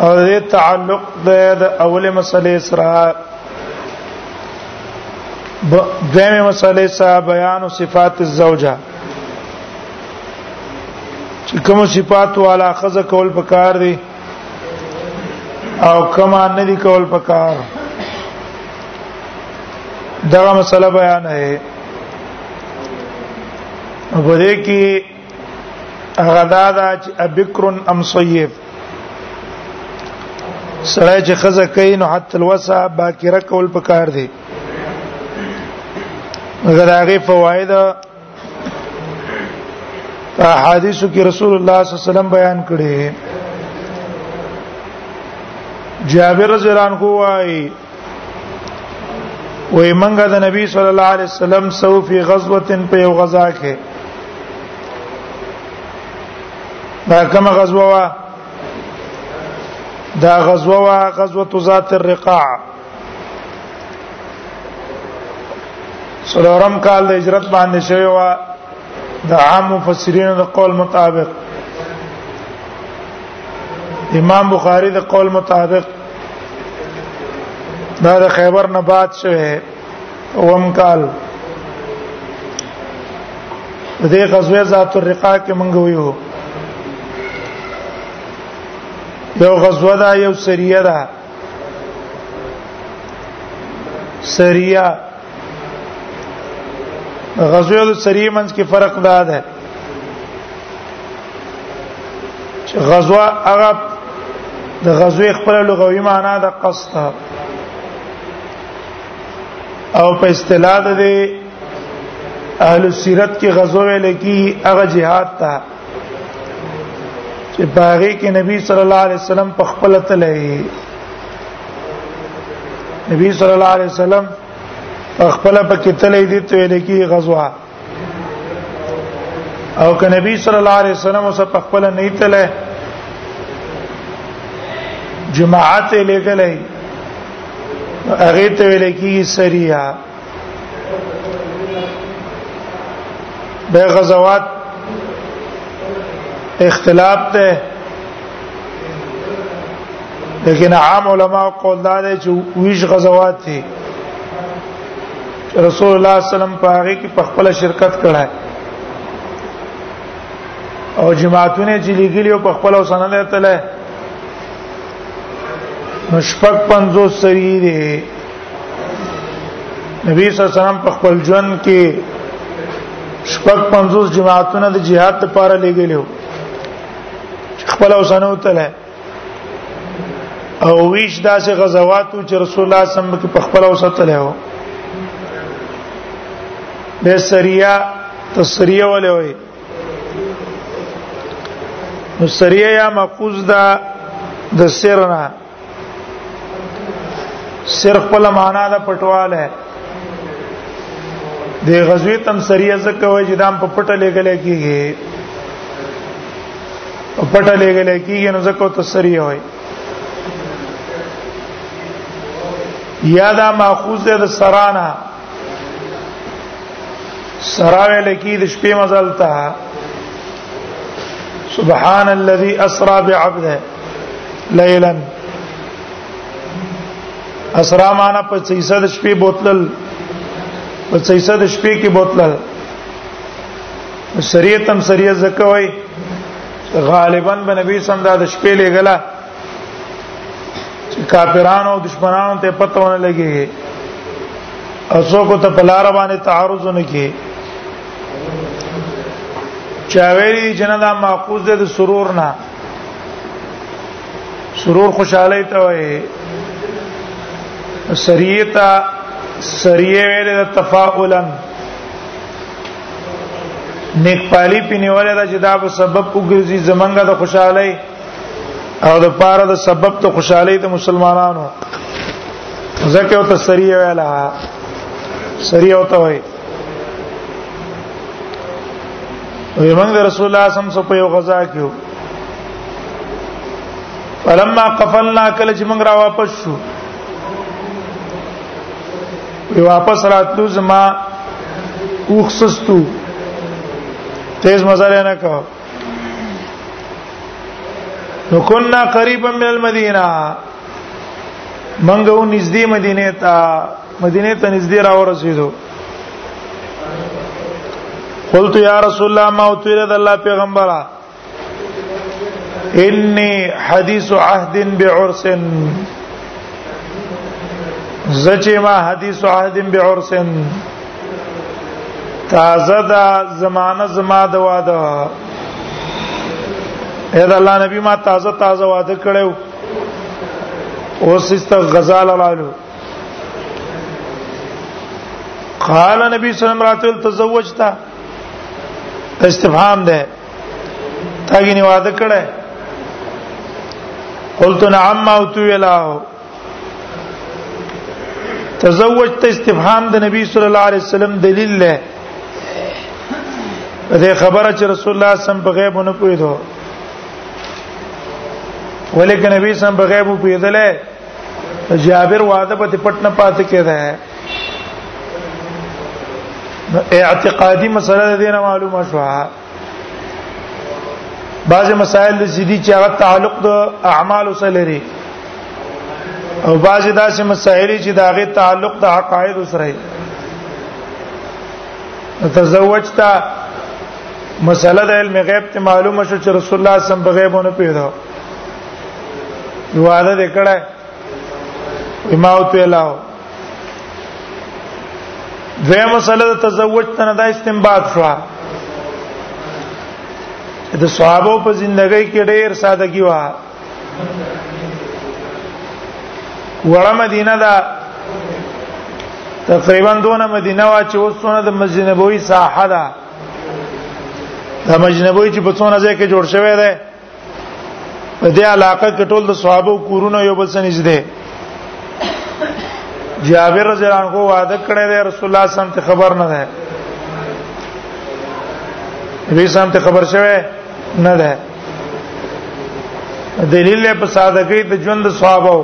او دې تعلق د اولې مسلې سره دغه مسلې سره بیان صفات الزوجه چې کوم صفات والا خزه کول پکار دي او کما نه دي کول پکار دا مسله بیان ہے په دې کې هغه دا دا چې ابکرن ام صیب سره چې خزه کوي نو حتی الوسع باکره کول پکار دی مگر هغه فواید احادیث کې رسول الله صلی الله علیه وسلم بیان کړي جابر رضی الله عنه وايي وې منګه د نبی صلی الله علیه وسلم سو فی غزوه په یو غزا کې دا کومه غزوه وا دا غزوه وا غزوه ذات الرقاع سلورم کال د هجرت باندې شوی وا د عام مفسرین د قول مطابق امام بخاری د قول مطابق دا د خیبر نه بعد شوه اوم کال د دې غزوه ذات الرقا کې مونږ ویو یو غزوه دا یو سریه ده سریه غزوه د سریه منځ کې فرق دا ده چې غزوه هغه د غزوه خپل لغوي معنی د قصد او په اصطلاح د اهل سیرت کې غزوه لکی هغه jihad ته چې باغې کې نبی صلی الله علیه وسلم په خپل تلې نبی صلی الله علیه وسلم خپل په کې تلې دي ته لکی غزوه او که نبی صلی الله علیه وسلم اوس په خپل نه تله جماعت لګلې هغه ته ویل کی سریه به غزوات اختلاف ته لیکن عام علما قول دا دی چې ویش غزوات دي چې رسول الله صلی الله علیه وسلم په هغه کې په خپل شرکت کړه او جماعتونه چې لګیلی او په خپل وسنه ده تله مشفق 50 سری دی نبی صلی الله علیه وسلم په خپل ژوند کې شپږ 50 جماعتونه د جهاد لپاره لګیلیو خپل وسنه وتله او ویش داسې غزواتو چې رسول الله صلی الله علیه وسلم په خپل اوسط له و د سریا تسریه ولې وای نو سریه یا مقوز دا د سرنا سر خپل معنا د پټواله د غزوه تم سریه زکه وای چې دام په پټه لګل کیږي په پټه لګل کیږي نو زکه ته سریه وای یا دا ماخوذ ده د سرانا سراوی لکی د شپې مزل ته سبحان الذي اسرا بعبده ليلا اسرا معنا په سیسه د شپې بوتل په سیسه د شپې کې بوتل شریعت هم شریعت زکوي غالبا به نبی سم دا د شپې لګلا چې کافرانو او دشمنانو ته پته ونه لګي او څوک ته پلار باندې تعارض نه کی چاویری جندا ماخوذ د سرور نه سرور خوشاله ته وای سریه تا سریه ویل تفاعلا نیک پالی پینول دا چې دا به سبب وګرځي زمنګ د خوشحالي او د پاره د سبب ته خوشحالي د مسلمانانو زکه او ته سریه ویلا سریه او ته وای وی موږ د رسول الله صم سو په یو غزا کې وو فلما قفلنا کله چې موږ را واپس شو وی واپس راتلو زما اوخصستو تیز مزل نه کو نو كنا قريبا من المدينه منګو نږدې مدینه ته مدینه ته نږدې را ورسېدو قلت یا رسول الله ما اوتیره د الله پیغمبره انی حدیث عهد بعرس زچې ما حدیث عهد بعرس تازه دا زمانہ زما د واده اې دا الله نبی ما تازه تازه واده کړو اوس است غزال رالو قال نبی صلی الله علیه وسلم تزوجتا استفهام ده تاګی نه وعده کړه قلت نعم او تو ویلاو تزوجت استفهام د نبی صلی الله علیه وسلم دلیل له دې خبره چې رسول الله سم په غیب نه پوهیدو ولیکن نبی سم په غیب پوهیدله جابر وعده په پټ نه پاتې کېده نو اعتقادي مسله د دینه معلومه شو بعض مسائل د سیدی چې هغه تعلق د اعمال سره لري او بعض داسې مسائل چې د هغه تعلق د عقاید سره لري تزوجت مسله د علم غیب ته معلومه شو چې رسول الله صلی الله علیه وسلم بغیبونه پیدا نو واده دې کړه ما او ته لاو دویا مسله د تزوج ته نه دا استنباط شو د صحابه په ژوندۍ کې ډېر سادهګي و وړه مدینه دا تقریبا دونه مدینه وا چې اوسونه د مسجد نبوي ساحه ده د مسجد نبوي چې په څونه ځای کې جوړ شوی دی په دې علاقه کې ټول د صحابه کورونه یو بل سره نږدې جابر رضی الله عنه وعده کړی دی رسول الله صلی الله علیه وسلم ته خبر نه ده وی سم ته خبر شوه نه ده دلیل له په سادګۍ د ژوند صحابه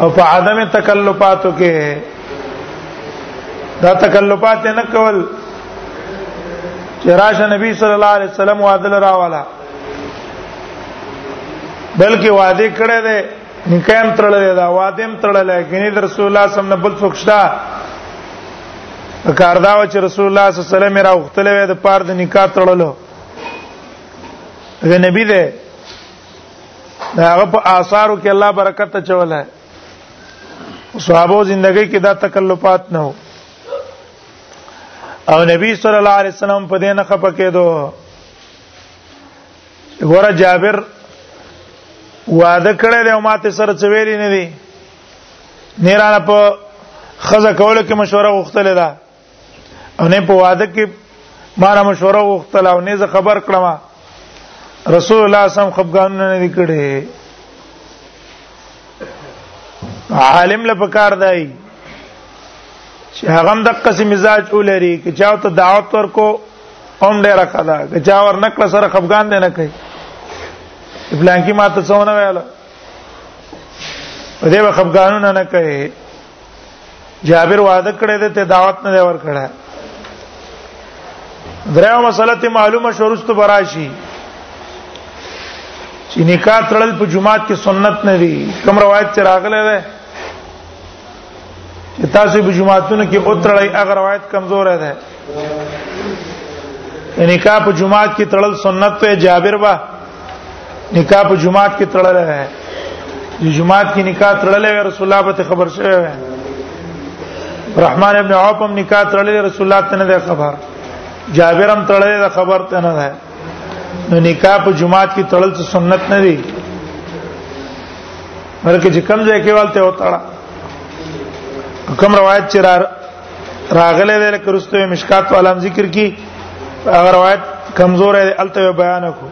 او په عدم تکلفاتو کې دا تکلفات نه کول چې راشه نبی صلی الله علیه وسلم وعده لراواله بلکې وعده کړی دی نکام تړلې دا وادم تړلې غنی رسول الله صلی الله علیه وسلم بل څوکشتا کار دا چې رسول الله صلی الله علیه وسلم را وختلې د پاره د نکاح تړلو غنی نبی دی دا هغه په آثارو کې الله برکت ته چولای صحابه زندګۍ کې دا تکلفات نه وو او نبی صلی الله علیه وسلم په دې نه خپه کېدو ګوره جابر وعده کړی دی او ماته سره څه ویلی نه دی نیرانه په خزه کوله کې مشوره غوښتل ده او نه په وعده کې ما را مشوره غوښتل او نه زه خبر کړم رسول الله سم خفقان نه دی کړي عالم له پکار دی چې هغه د قسم مزاج ولري چې چاو ته دعوت ورکو هم ډیره خدا چې چا ور نکړه سره خفقان دی نه کوي پلان کې ماته څونه ویاله دې خفقانونه نه کوي جابر وعده کړی دی ته دعوت نه ور کړه دریا مسله ته معلومه شورست براشي چې نکاح تړل په جمعات کې سنت نه دی کوم روایت چې راغله ده چې تاسو په جمعاتونو کې اوتړی هغه روایت کمزور ده نکاح په جمعات کې تړل سنت ته جابر با نکاح په جمعات کې تړل ہے جمعات کې نکاح تړل ہے رسول الله په خبر شوی ہے رحمان ابن عوف هم نکاح تړل رسول الله ته نه خبر جابر هم تړل دا خبر ته نه ده نو نکاح په جمعات کې تړل څه سنت نه دی ورکه چې کم ځای کې والته وتاړه کوم روایت چې راغله ده لکه رسته مشکات علام ذکر کی هغه روایت کمزور دی الته بیان کو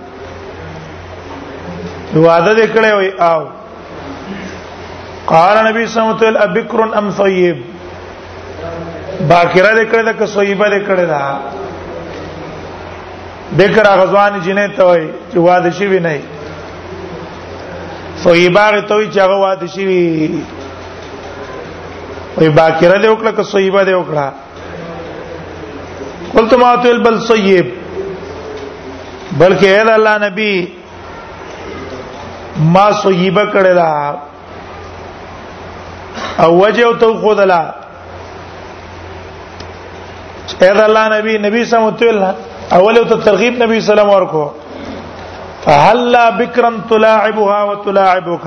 وعده دې کړې وي او قال نبی صلی الله علیه وسلم ابکر ام صیب باکره دې کړې ده که صیبه دې کړې ده بکر غزوان جنې ته وای چې واده شي وی نه صیبه ته وای چې هغه واده شي وی وی باکره دی وکړه که صیبه دی وکړه قلت ما تل بل صیب بلکې اے الله نبی ما صیبه کړه دا او وجه تو خدلا اے الله نبی نبی سم تل اول ته ترغیب نبی سلام ورکو فهلا بکرن تلاعبها وتلاعبك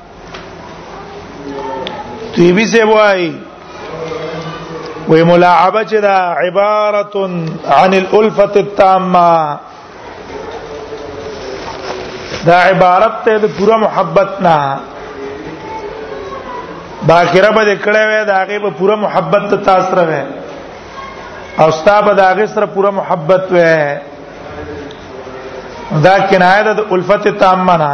تیبی سے وای وی ملاعبه چې دا عبارت عن الالفه التامه دا عبارت ته د پوره محبت نه باخره به کړه وې دا هغه په پوره محبت ته تاسو راوې او ستا به دا هغه سره پوره محبت وې دا کنایه د الفت تامه نه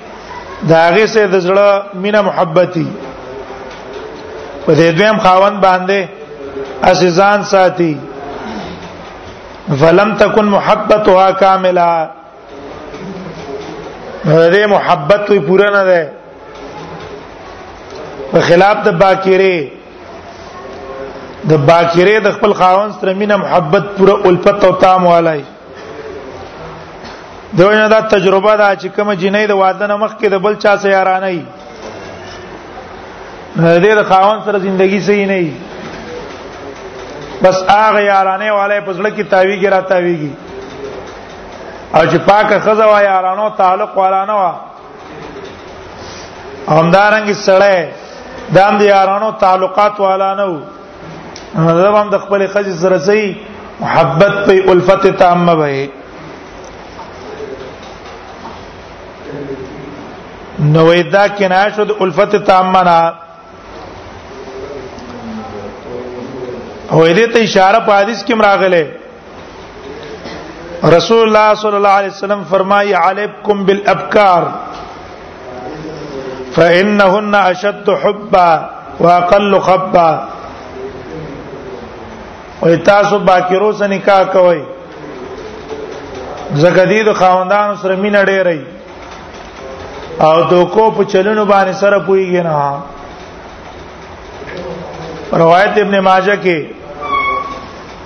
دا هغه سه د زړه مینا محبتي په دې دویم خاوند باندې اسیزان ساتي فلم تکن محبتها کامله دې محبت وی پورا نه ده په خلاف د باکیره د باکیره د خپل خاوند سره مینه محبت پورا الفت او تام والای دوی دا تجربه دا چې کوم جنې د واده نه مخکې د بل چا سره یارانه ای دې د خاون سره ژوندۍ صحیح نه ای بس هغه یارانه والے په ځل کې تاویږي را تاویږي او چې پاکه خزه وا یارانو تعلق والا نه وا همدارنګ سړی دام دی یارانو تعلقات والا نه وو هغه هم د خپل خځې سره سي محبت په الفت تامه وي نو دا کنایه شو د الفت تامه نه او دې ته اشاره په حدیث کې مراغله رسول الله صلی الله علیه وسلم فرمایي علیکم بالابکار فانهن اشد حبا واقل خبا وای تاسو باکرو سره نکاح کوئ زګدید خاوندان سره مين ډېرې او دوکو په چلونو باندې سره پويږي نه روایت ابن ماجه کې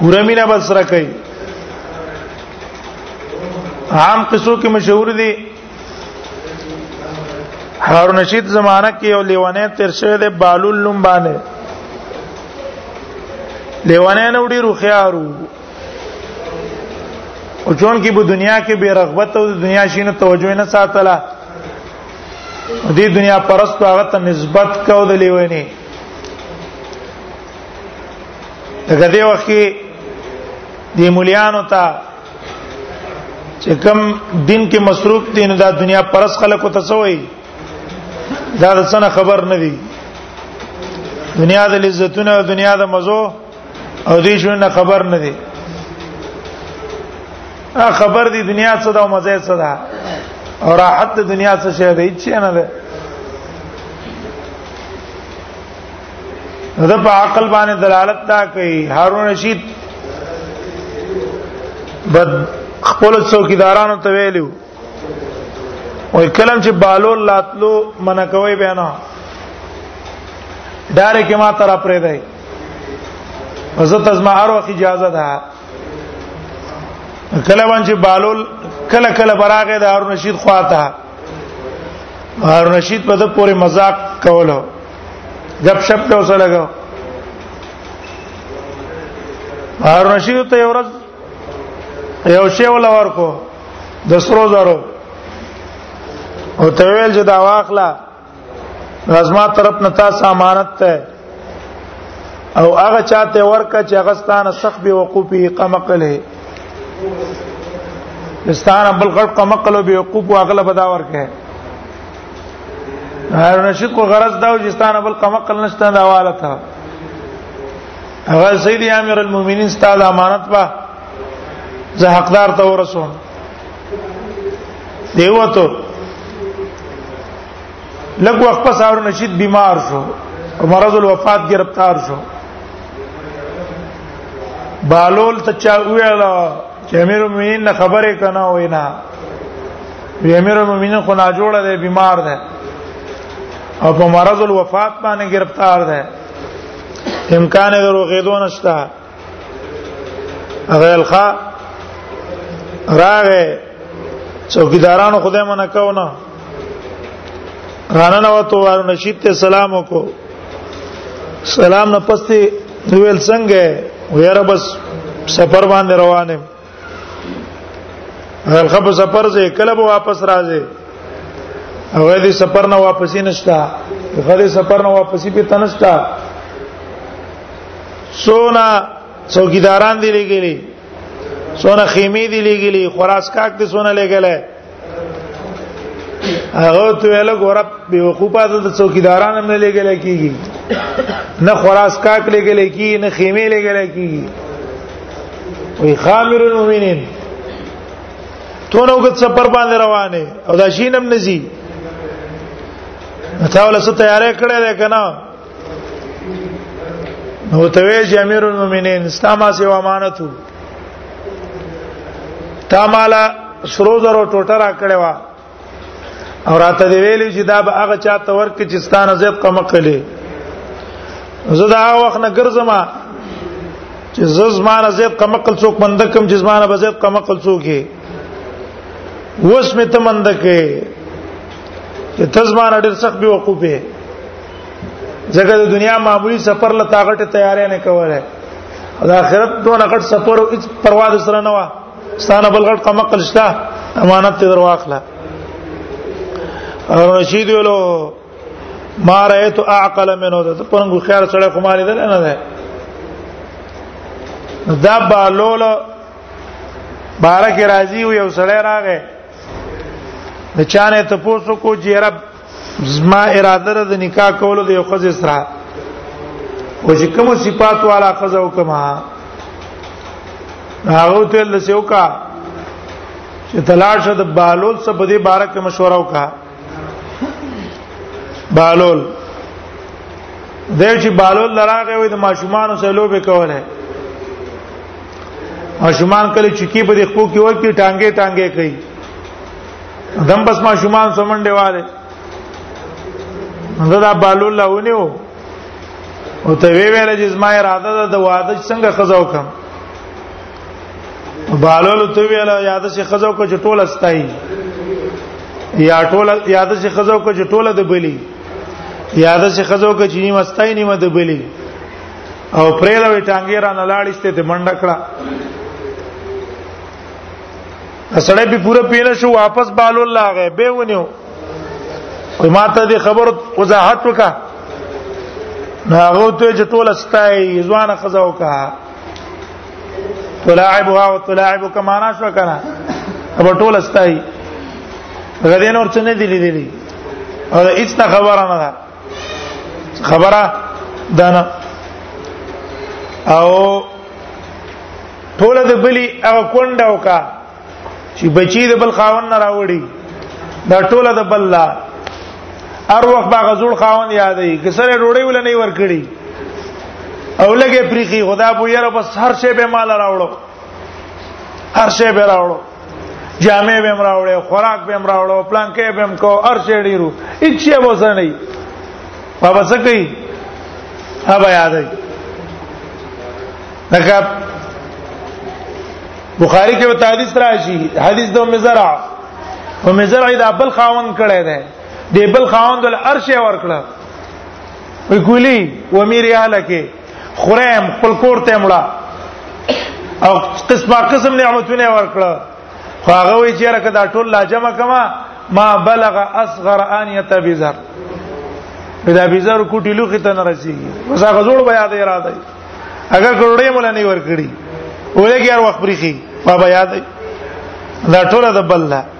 پوره مینا بس سره کوي عام قصو کې مشهور دي هارون رشید زمانہ کې یو لیوانه تر شوی د بالول لوم باندې لیوانه نو ډیرو خيارو او جون کې په دنیا کې بے رغبت او دنیا شینه توجه نه ساتله دې دنیا پرستو هغه ته نسبت کو د لیوانه دغه دی وخت کې د مليانو ته چې کوم دین کې مصروف دي نو دا دنیا پرس خلکو ته څه وایي دا څنګه خبر نه دي دنیا د لذتونو دنیا د مزو او دې ژوند خبر نه دي خبر دي دنیا څه ده او مزه څه ده او راحت د دنیا څه شه ده هیڅ نه ده دا په عقل باندې دلالت تا کوي هارون رشید بد خپل څوکیدارانو ته ویلو وای کلم چې بالو لاتلو منکوي بیان ډایرک ما تر پرې دی زه تزما هر وخت اجازه ده کله باندې بالول کله کله براغه د هارون رشید خواته هارون رشید په د پوره مزاق کولو غب شپ ته وسه لګاو هارون رشید ته یو ورځ یو شی ولا ورکو د سرو زرو او ته ویل چې دا واخله لازمه طرف نه تاسو امانت ته او هغه چاته ورکه چې هغه ستانه سخت به وقوفي قمقله ستانه بل غړ قمقله به وقوف اغله بدا ورکه هر نشید کو غرض دا چې ستانه بل قمقل نشته دا واله تا هغه سید امیر المؤمنین ستاسو امانت به زه حقدار ته ورسوم دیو ته لږ وخت پس هارون رشید بیمار شو مرض الوفات گرفتار شو بالول ته چا ویل چې امیر المؤمنین نه خبرې کنه وای نه وی امیر المؤمنین خو نه جوړه دی بیمار دی او په مرض الوفات باندې گرفتار دی امکان یې دروغېدو نشته هغه الخا راغه څوکیدارانو خدای منه کاونه رانه نو تو ور نشید ته سلام وکړو سلام نه پستی ویل څنګه ویره بس سفر باندې روانه هغه په سفر ځای کله به واپس راځي هغه دې سفر نه واپسی نشتا هغه دې سفر نه واپسی په تنشتا سونا څوکیداران دی لګیلی سونا خیمه دی لګیلی خلاص کاک دی سونا لګیلی هغه ته ویل ګورب به وقوفه د څوکیداران نه لګل کیږي نه خلاص کاک لګل کیږي نه خیمه لګل کیږي وی خامر المؤمنین تونه وګت سفر باندې روانه او دا شینم نزي تا ولا څه تیارې کړې ده کنه نو ته وی چې امیر المؤمنین ستا ما سي امانت تا مالا سرو زرو ټوټه را کړې وا او راته دی ویلې چې دا به هغه چا ته ورکې چې ستانه زیات کم کړي زه دا وخت نه ګرځم چې زمانه زیات کم کړ څوک مند کم چې زمانه به زیات کم کړ څوک یې وس می ته مند کې چې تزمانه ډېر سخت به وقوفه ځکه د دنیا معمولی سفر له طاقت تیارې نه کوله د آخرت دوه نقد سفر او هیڅ پروا د سره نه و ستانه بل غټ قمقل شته امانت ته درواخله رشید ولو ما رأيت اعقل منه ده پرنګ خيار سره کومه لیدل نه ده دا بالول بارک راضی یو سړی راغی د چانه ته پوسو کو جیرب زما اراده د نکاح کولو د یو خزې سره او چې کوم صفات والا خزه وکما هغه ته له سیوکا چې تلاش د بالول څخه په دې باره کې مشوره وکا بالول د چې بالول لراغه وي د ماشومان سره لوبه کوله ماشومان کله چې کی په دې خو کې وکی ټانګې ټانګې کوي دم بس ما شومان سمنډه والے زه دا بالو لونیو او ته وی ویل چې زما اراده ده د واده څنګه خزا وکم بالو ته ویل یاد شي خزا کو چې ټوله ستای یا ټوله یاد شي خزا کو چې ټوله د بلی یاد شي خزا کو چې نیمه ستای نیمه د بلی او پرېلوي ټانګې را نه لاړشته ته منډه کړه سړی به پوره پینه شو واپس بالو لاغه به ونیو کوي ماته دې خبر وضاحت وکا هغه ته چې ټول استای ځوان خزا وکا تلاعبها وتلاعبك معنا شو کنه اب ټول استای غدین اور څه نه دی لیدلی او هیڅ خبره نه ده خبره دانا او ټول د بلی هغه کونډه وکا چې بچی د بل خاون نه راوړي دا ټول د بل لا ار وخت باغ زول خاون یادې کسره روړې ول نه ور کړی او لګې پریخي خدا بو یره بس هر شی به مال راوړو هر شی به راوړو جامع بهم راوړې خوراک بهم راوړو پلان کې بهم کو هر شی ډیرو هیڅ شی به سره نه په بس کوي هغه یادای لکه بخاری کې وته حدیث راشي حدیث د مزرع او مزرع دا بل خاون کړي ده دی بل خاون د عرش ور کړه وی کولی و میری اهل کې خورم خپل کور ته مړه او قسمه قسم نعمتونه ورکړه خو هغه وی چې راکه دا ټول لا جمع کما ما بلغ اصغر ان يتبذر دا بيزار کوټی لوخه ته نه رسیږي وسا غزوړ بیا د اراده اگر کروڑې مولا نه ورکړي ولګي هر وخت پریخي بابا یاد دا ټول د بل ده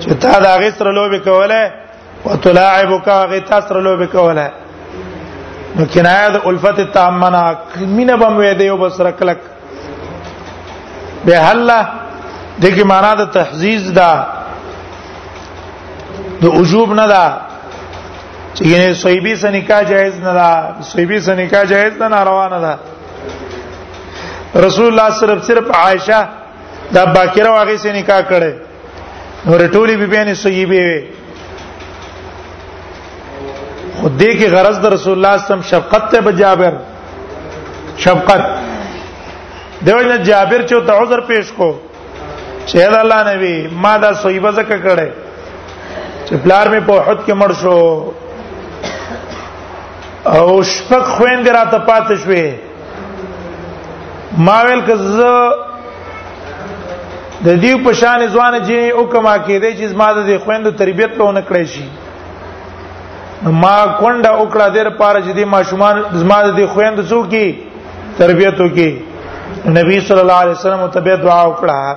چې تا دا غي سره لوبي کوله او تلاعبک غي تا سره لوبي کوله نو کنایه د الفت تامنا مینه بم وې دی او بس رکلک به الله دغه معنا د تحزیز دا د وجوب نه دا چې ګنې صحیبی سره نکاح جایز نه دا صحیبی سره نکاح جایز نه روانه ده رسول الله صرف صرف عائشه دا باکره واغې سي نکاح کړي نور ټولي بي بيانې صحیبه وي خو دې کې غرض د رسول الله سم شفقت ته بجابر شفقت دیو جن جابر چې ته عذر پیش کو چې دا الله نبی ما دا صحیبه زکه کړي چې پلار مې په حد کې مړ شو او شپک خويند راته پاتې شوې ما ویل که زه د دې په شان ځوان چې او کما کې دې چې زما د خويندو تربيت له نکړې شي ما کونډه وکړه د لپاره چې دې ماشومان زما د خويندو څوک کی تربيت وکي نبی صلی الله علیه وسلم ته به دعا وکړه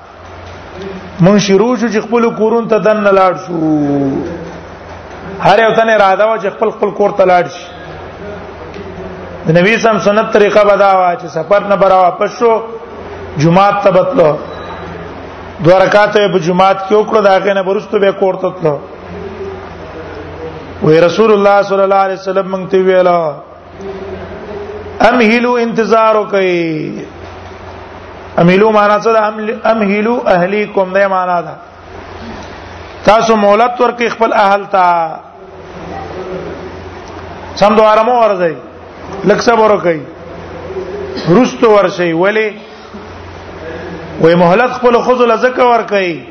مون شروع شو چې خپل کورون ته دن لاړ شو هر یو تن اراده وا چې خپل خپل کور ته لاړ شي د نبی سم سنت طریقه بداوا چې سفر نه برا واپس شو جمعات ته بتلو دوه رکعات په جمعات کې وکړو دا غې نه برستو به کور ته تلو وی رسول الله صلی الله علیه وسلم مونږ ته ویلا ام هلو انتظار کوي ام هلو معنا څه ده ام هلو اهلیکم ده معنا ده تاسو مولت ورکې خپل اهل ته سم دواره مو ورځي لکه صبر کوي رستو ورشي ولی وې مهلت خپل خذل زکه ور کوي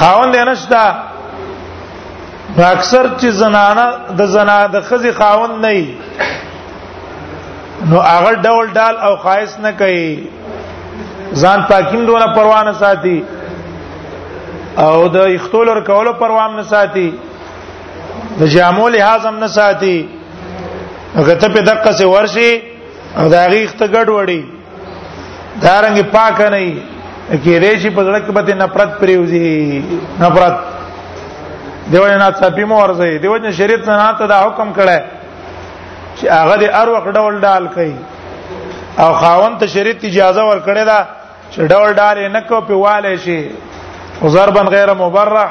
خاوند نشتا اکثر چې زنانه د زنا د خزي خاوند نه نو هغه ډول ډال او خایس نه کوي ځان پاکیم دونه پروا نه ساتي او د اختول ور کولو پروا نه ساتي د جامو لحاظ هم نه ساتي هغه ته په دقه سي ورشي او دا غیخت ګډ وړي دارنګ پاک نه وي کې ریشي په ځړک به نفرت پریوزي نفرت دیو نه چاپی مو ورځي دیو نه شریعت نه ته دا حکم کړه چې هغه د ار وخت ډول ډال کوي او خاون ته شریعت اجازه ور کړې ده چې ډول ډال نه کو په والي شي وزربن غیر مبرح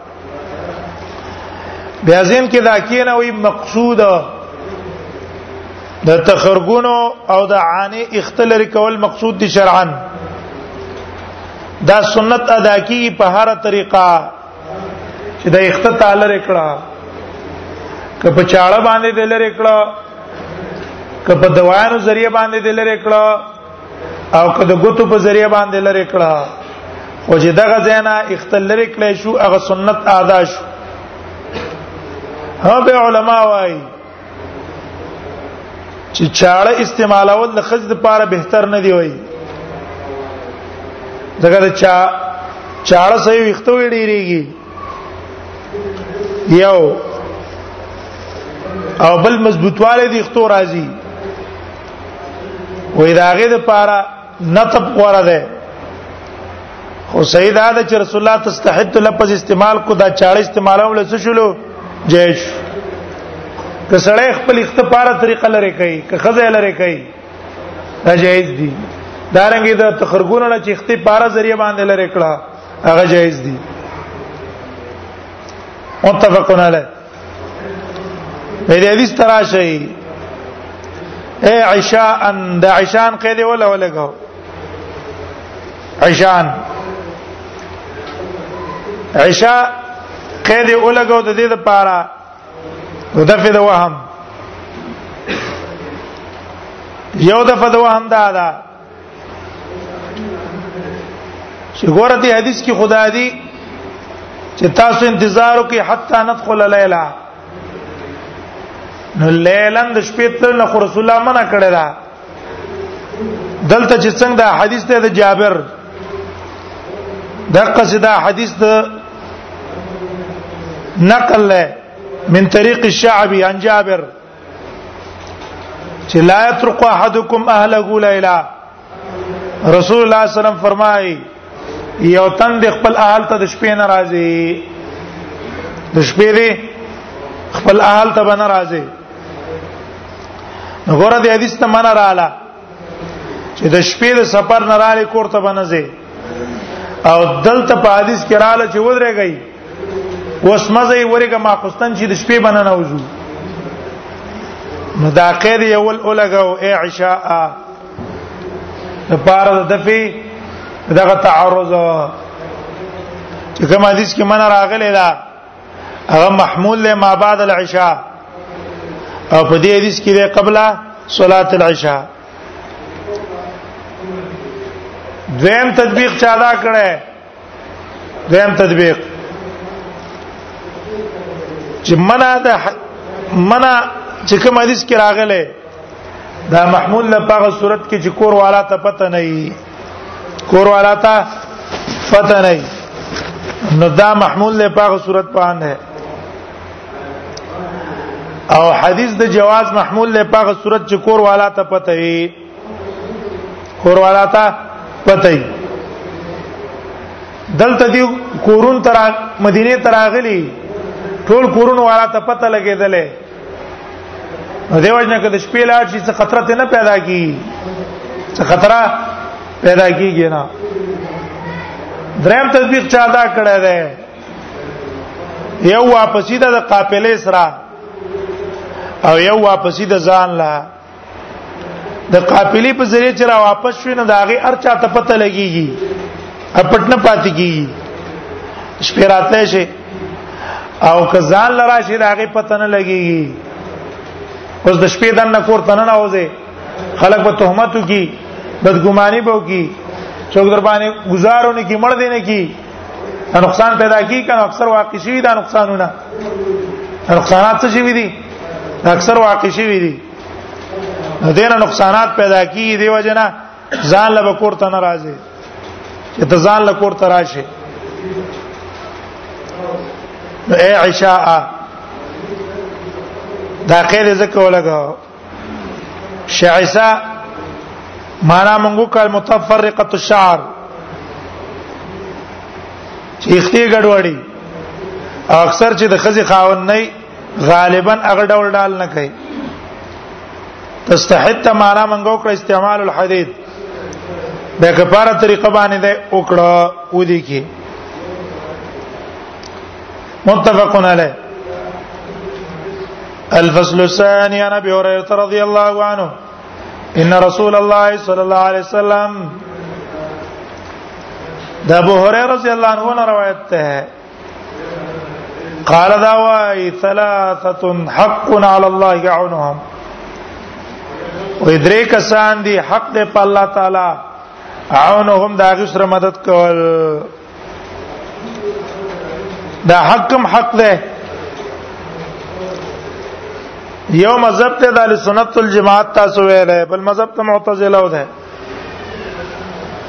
بیا زم کې دا کینه وي مقصود د تخرګونو او د عانه اختلال کول مقصود دي شرعاً دا سنت ادا کی په هر طریقه چې د اختتال لري کړه که په چاړه باندې دلری کړه که په دوایانو ذریعہ باندې دلری کړه او که د ګوتو په ذریعہ باندې لری کړه او چې دغه زینا اختل لری کړی شو هغه سنت ادا شو هم به علما وایي چې چاړه استعمالول د خځې لپاره بهتر نه دی وایي دغه د چا چاړه سوي وختو ډیریږي یو او بل مضبوطواله دي ختو راځي وې داغه د پاره نطب غوړه ده خو سید دا چې رسول الله تستحد لفظ استعمال کو دا چاړه استعمالول څه شلو جیش که سړی خپل اختپاره طریقه لري کوي که خزه لري کوي دا جایز دي دارنګه د تخرګونو نه چې اختپاره ذریعہ باندې لري کړه هغه جایز دي متفقون علیه په دې حدیث تراشی اے عشاء ان د عشان قید ولا ولګاو عشان عشاء قید ولګاو د دې لپاره ودفه د وهم یو دفه د وهم دا ده چې ګوره دې حدیث کې خدا دی چې تاسو انتظار وکړئ حتا ندخل لیلا نو لیلن د شپې تر نه رسول الله منع کړی دا دلته چې څنګه دا حدیث ته د جابر دغه صدا حدیث د نقل له من طريق الشعبي عن جابر چې لا يترك احدكم اهله ليلا رسول الله صلی الله علیه وسلم فرمایي یو تن د خپل اهل ته د شپې نه راځي د شپې دی خپل اهل ته بنه راځي وګوره د حدیث ته معنا رااله چې د شپې د سفر نه رااله کور ته بنځي او دلته په حدیث کې رااله چې ودرېږي اوس مزه یې ورګه ما خوستن چې د شپې بننه وځو نو دا قید یو ول اولګو ای عشاء د پاره د دفي دغه تعرض چې کوم حدیث کې من راغلی دا هغه محمول له ما بعد العشاء او په دې حدیث کې ده قبل صلات العشاء دویم تطبیق چا دا کړه دویم تطبیق چې منع د منع چې کوم حدیث کې راغله دا محمول لپاره صورت کې چې کور والا ته پته نه کور والا تا پته نه نو دا محمول له پاغه صورت باندې او حدیث د جواز محمول له پاغه صورت چې کور والا ته پته وي کور والا ته پته وي دلته دی کورون تر مدینه تراغلی ټول کورون والا ته پته لګیدلې نو دیو جن کده شپې لاړ شي څه خطر ته نه پیدا کی څه خطر پیدا کیږي نه دریم تطبیق چا دا کړی دی یو واپسی د قافلې سره او یو واپسی د ځان لا د قافلې په ذریعه چې را واپس شوی نه داغه هر چا ته پته لګيږي اپټ نه پاتې کیږي شپې راته شي او کزان لرا شي داغه پته نه لګيږي اوس د شپې دنه کور تنه نه وځي خلک په تهمتو کې بدګماني بو کې څوک در باندې گزارونه کې مړ دینه کې نقصان پیدا کی کنه اکثر واقع شي دا نقصانونه نقصانات څه شي دي اکثر واقع شي دي دینه نقصانات پیدا کیږي دی وجنه ځان له کور ته ناراضه چې ته ځان له کور ته راشه اے عشاء دا قید زکه ولګاو شعسا معنا موږ کال متفرقه الشعر چې اختی ګډوډي اکثر چې د خزي خاون نه غالبا هغه ډول ډال نه کوي تستحت معنا موږ کړ استعمال الحديد به کفاره طریقه باندې ده وکړه و دي کې متفقون علیه الفصل الثاني عن ابي هريره رضي الله عنه ان رسول الله صلى الله عليه وسلم ده ابو هريره رضي الله عنه روايته روایت ہے قال ثلاثه حق على الله يعونهم ويدريك ساندي حق په الله تعالى عونهم دا غسر مدد کول دا حکم حق ده یو مذهب ته د سنت الجماعت تاسو ویل بل مذهب ته معتزله ده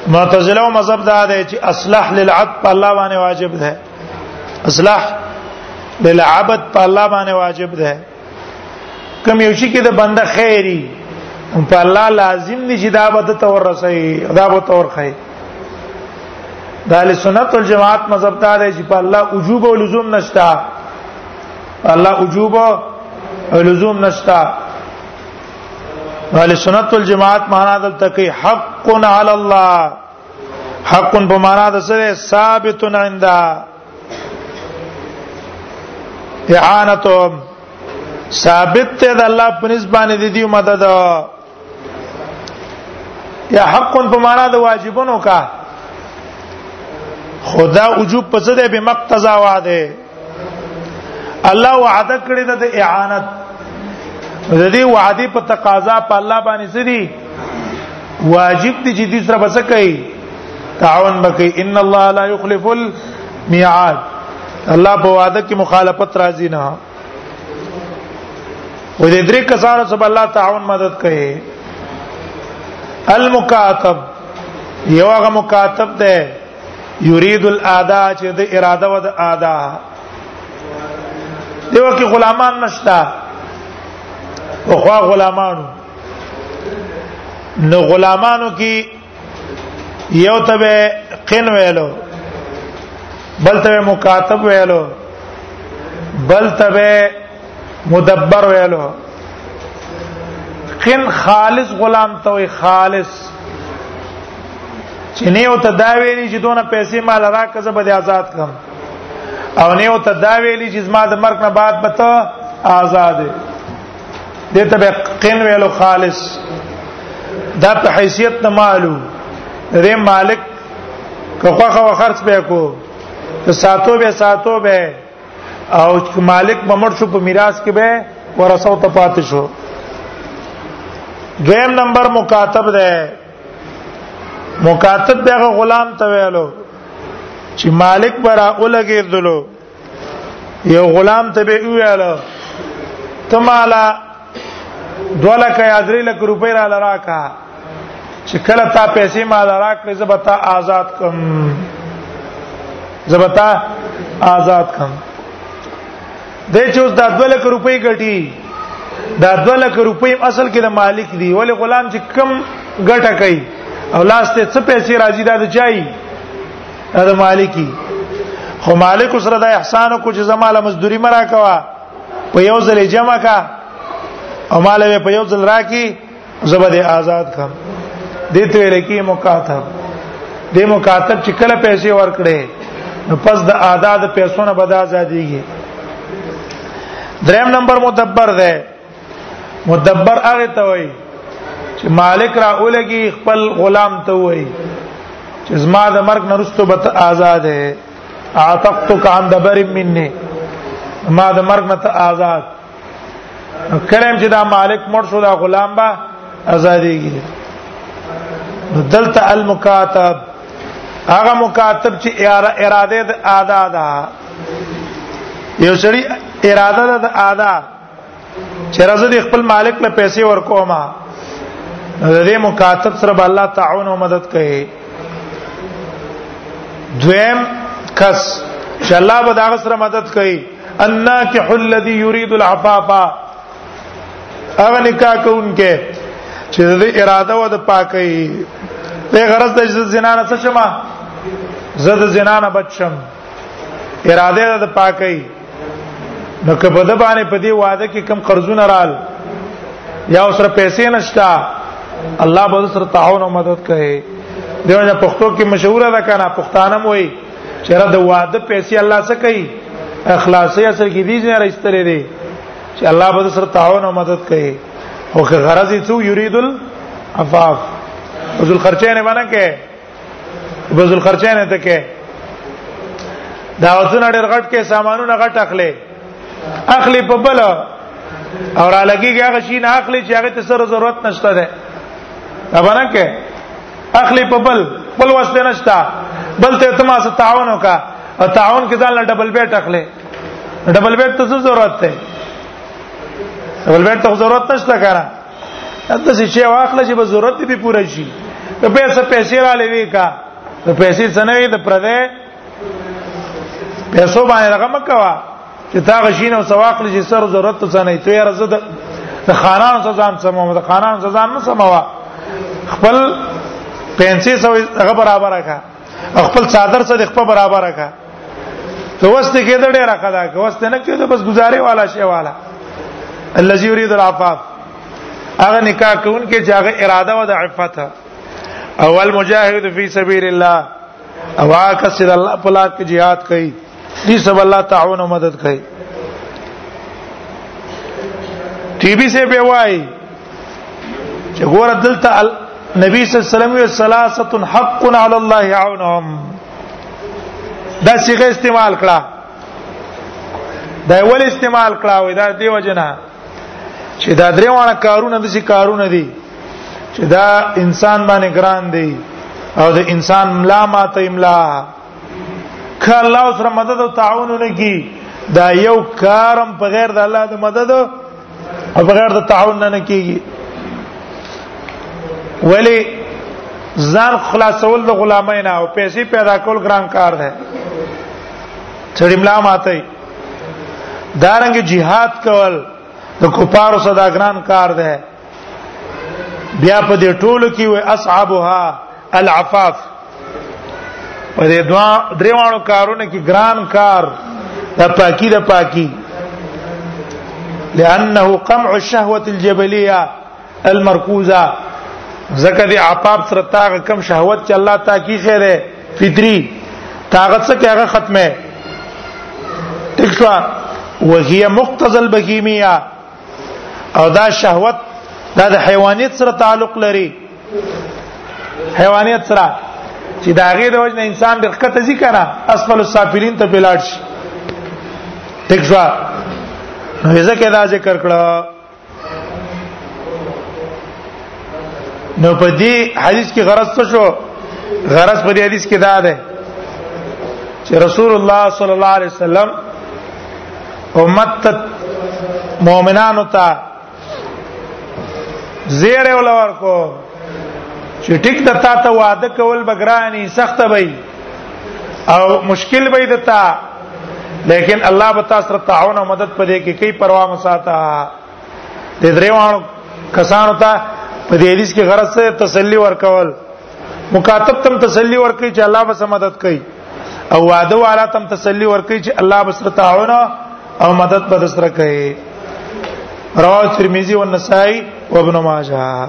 معتزله مذهب دا ده چې اصلح للعبد په الله باندې واجب ده اصلح للعبد په الله باندې واجب ده کوم یو شي کې د بنده خیری په الله لازم دي چې دا به ته تور رسي دا به تور خي د اهل سنت والجماعت مذهب ته دی چې په الله وجوب او لزوم نشتا الله وجوب او لزوم نشتا اهل سنت والجماعت معنا دلته کې حق علی الله حق په معنا د سره ثابت عند اعانتهم ثابت ته د الله په نسبت دي دی مدد یا حق په معنا د واجبونو کا خدا وجوب پس ده به مقتضا وعده الله وعده کړی د اعانت د دې وعده په تقاضا په الله باندې سړي واجب دي چې دې سره بس کوي تعاون بکې ان الله لا يخلف الميعاد الله په وعده کې مخالفت راځي نه و دې درې کسانو سره الله تعاون مدد کوي المکاتب یو هغه مکاتب ده یرید الادا چې د اراده و د ادا دیو کې غلامان نشتا او خو غلامانو نو غلامانو کې یو ته به قن ویلو بل ته مکاتب ویلو بل ته به مدبر ویلو قن خالص غلام ته وي خالص چې نه یو ته دا ویلی چې دونه پیسې مال راکړه زه به آزاد کړم او نه یو ته دا ویلی چې زما د مرګ نه بعد به ته آزاد دته به قین ویلو خالص دا په حیثیت نه مالو دې مالک کخوخه وخرڅ به کو ته ساتو به ساتو به او مالک بمړ شو په میراث کې به ورثو ته پاتې شو دویم نمبر مکاتب ده مکاتب دغه غلام ته ویلو چې مالک برا اولګې دلو یو غلام ته به ویل ته مالا دولک یا درې لک روپۍ را لراکا چې کله تا پیسې ما لراکړې زبتا آزاد کم زبتا آزاد کم د چې اوس د 2 لک روپۍ ګټي دا 2 لک روپۍ اصل کې د مالک دی ولې غلام چې کم ګټه کوي او لاس ته څه پیسې راځي دا د چای دا مالکی خو مالک سره د احسان کو چې زماله مزدوری مرا کوا په یو ځل جمع کا او مالوی په یو ځل راکی زبد آزاد کا دته ویل کی مکاتب د مکاتب چې کله پیسې ورکړي نو پس د اعداد پیسو نه بد آزادیږي دریم نمبر مدبر ده مدبر هغه ته وای چې مالک را اولګي خپل غلام ته وای چې زما د مرګ نرستو به آزاد ہے اعتقتک عن دبر مني ما د مرګ نه ته آزاد کلم چې دا مالک مړ شو دا غلام به آزادېږي دلته المکاتب هغه مکاتب چې اراده د ادا ده یو سړي اراده د ادا چې راځه دې خپل مالک له پیسې ورکوم د دې مکاتب سره به الله تعاون او مدد کوي دویم کس چې الله به دا سره مدد کوي الناکح الذي يريد العفاف هغه نکاح کوونکې چې د اراده و د پاکي ته غرض د زنا نه څه شمه زه د زنا نه بچم اراده د پاکي نو که په د باندې په دې وعده کې کم قرضونه رال یا سره پیسې نشتا الله به سره تعاون او مدد کوي دیو نه پښتو کې مشهور ده کنه پښتانه وای چې را د وعده پیسې الله څخه کوي اخلاصي اصل کې دي نه راستلې دي چې الله به سره تعاون او مدد کوي او که غرض یې څو یرید العفاف ذل خرچه نه باندې کې بزل خرچانه ته کې دا وزن ډېر غټ کې سامانونه غټ اخلي اخلي په بل او را لګيږي هغه شي نه اخلي چې هغه ته سره ضرورت نشته ده ابانه کې اخلي په بل بل واسطه نشته بل ته تما سره تعاون وکا او تعاون کې ځان ډبل بیٹ اخلي ډبل بیٹ ته ضرورت ده ډبل بیٹ ته ضرورت نشته کاره دا څه چې واخله چې به ضرورت دې پوره شي په پیسې پیسې را لوي کا په پیسې څنوي د پردې پیسو باندې رقم کوا چې تا غشینه او سواخل چې سر ضرورت ته څنې ته یې رزد د خانان سزان سمو د خانان سزان نه سموا خپل پنځه سو هغه برابر کا خپل څادر سره خپل برابر کا ته وست کې د ډېر قضا کې وست نه کې بس گزارې والا شی والا الذي يريد العفاف هغه نکاح کون کې چې هغه اراده و د عفت اول مجاهد فی سبیل الله او هغه کس الله په لار کې jihad کوي دې سب الله تعاون مدد کوي ټي بي سه به وای چې ګور دلته نبی صلی الله علیه وسلم یو ثلاثه حق علی الله عونهم دا صيغه استعمال کړه دا ول استعمال کړه وای دا دیو جنا چې دا درې وانه کارونه د شي کارونه دي چې دا انسان باندې ګران دي او د انسان ملا ماته املا ک الله سره مدد او تعاون نه کی دا یو کارم په غیر د الله د مدد او په غیر د تعاون نه کیږي ولی ځان خلاصول د غلامای نه او پیسې پیدا کول ګران کار دی چړی ملا ماته دارنګ jihad کول د دا کوپارو صدا ګران کار دی بیا په دې ټولو کې وي اصحابها العفاف په دې دوا دریوانو کارونه کې ګران کار د پاکي د پاکي لانه قمع الشهوه الجبليه المركوزه زکه دی عپاب سره تاغه کم شهوت چې الله تا کی خیره فطری طاقت څخه هغه ختمه تکشوا وهي مقتضى البهيميه او دا شهوت دا د حیوانیت سره تعلق لري حیوانیت سره چې دا غیر د وجنه انسان ډېر کته ځي کنه اسفل السافلین ته بلاړ شي ټیک شو نو ځکه دا ذکر کړه نو په دې حدیث کې غرض څه شو غرض په دې حدیث کې دا ده چې رسول الله صلی الله علیه وسلم امت مؤمنانو ته زیره ول ورکو چې ټیک د تا ته وعده کول بګرانی سخت وي او مشکل وي د تا لیکن الله به تاسو سره تعاون او مدد پدې کې کوي پروا مساته د دریوانو کسانو ته په دې حدیث کې غرض سره تسلی ورکول مخاطب تم تسلی ورکړي چې الله به مدد کوي او وعده والا تم تسلی ورکړي چې الله به سره تعاون او مدد پر سره کوي رواه ترمذی او نسائی او ابن ماجه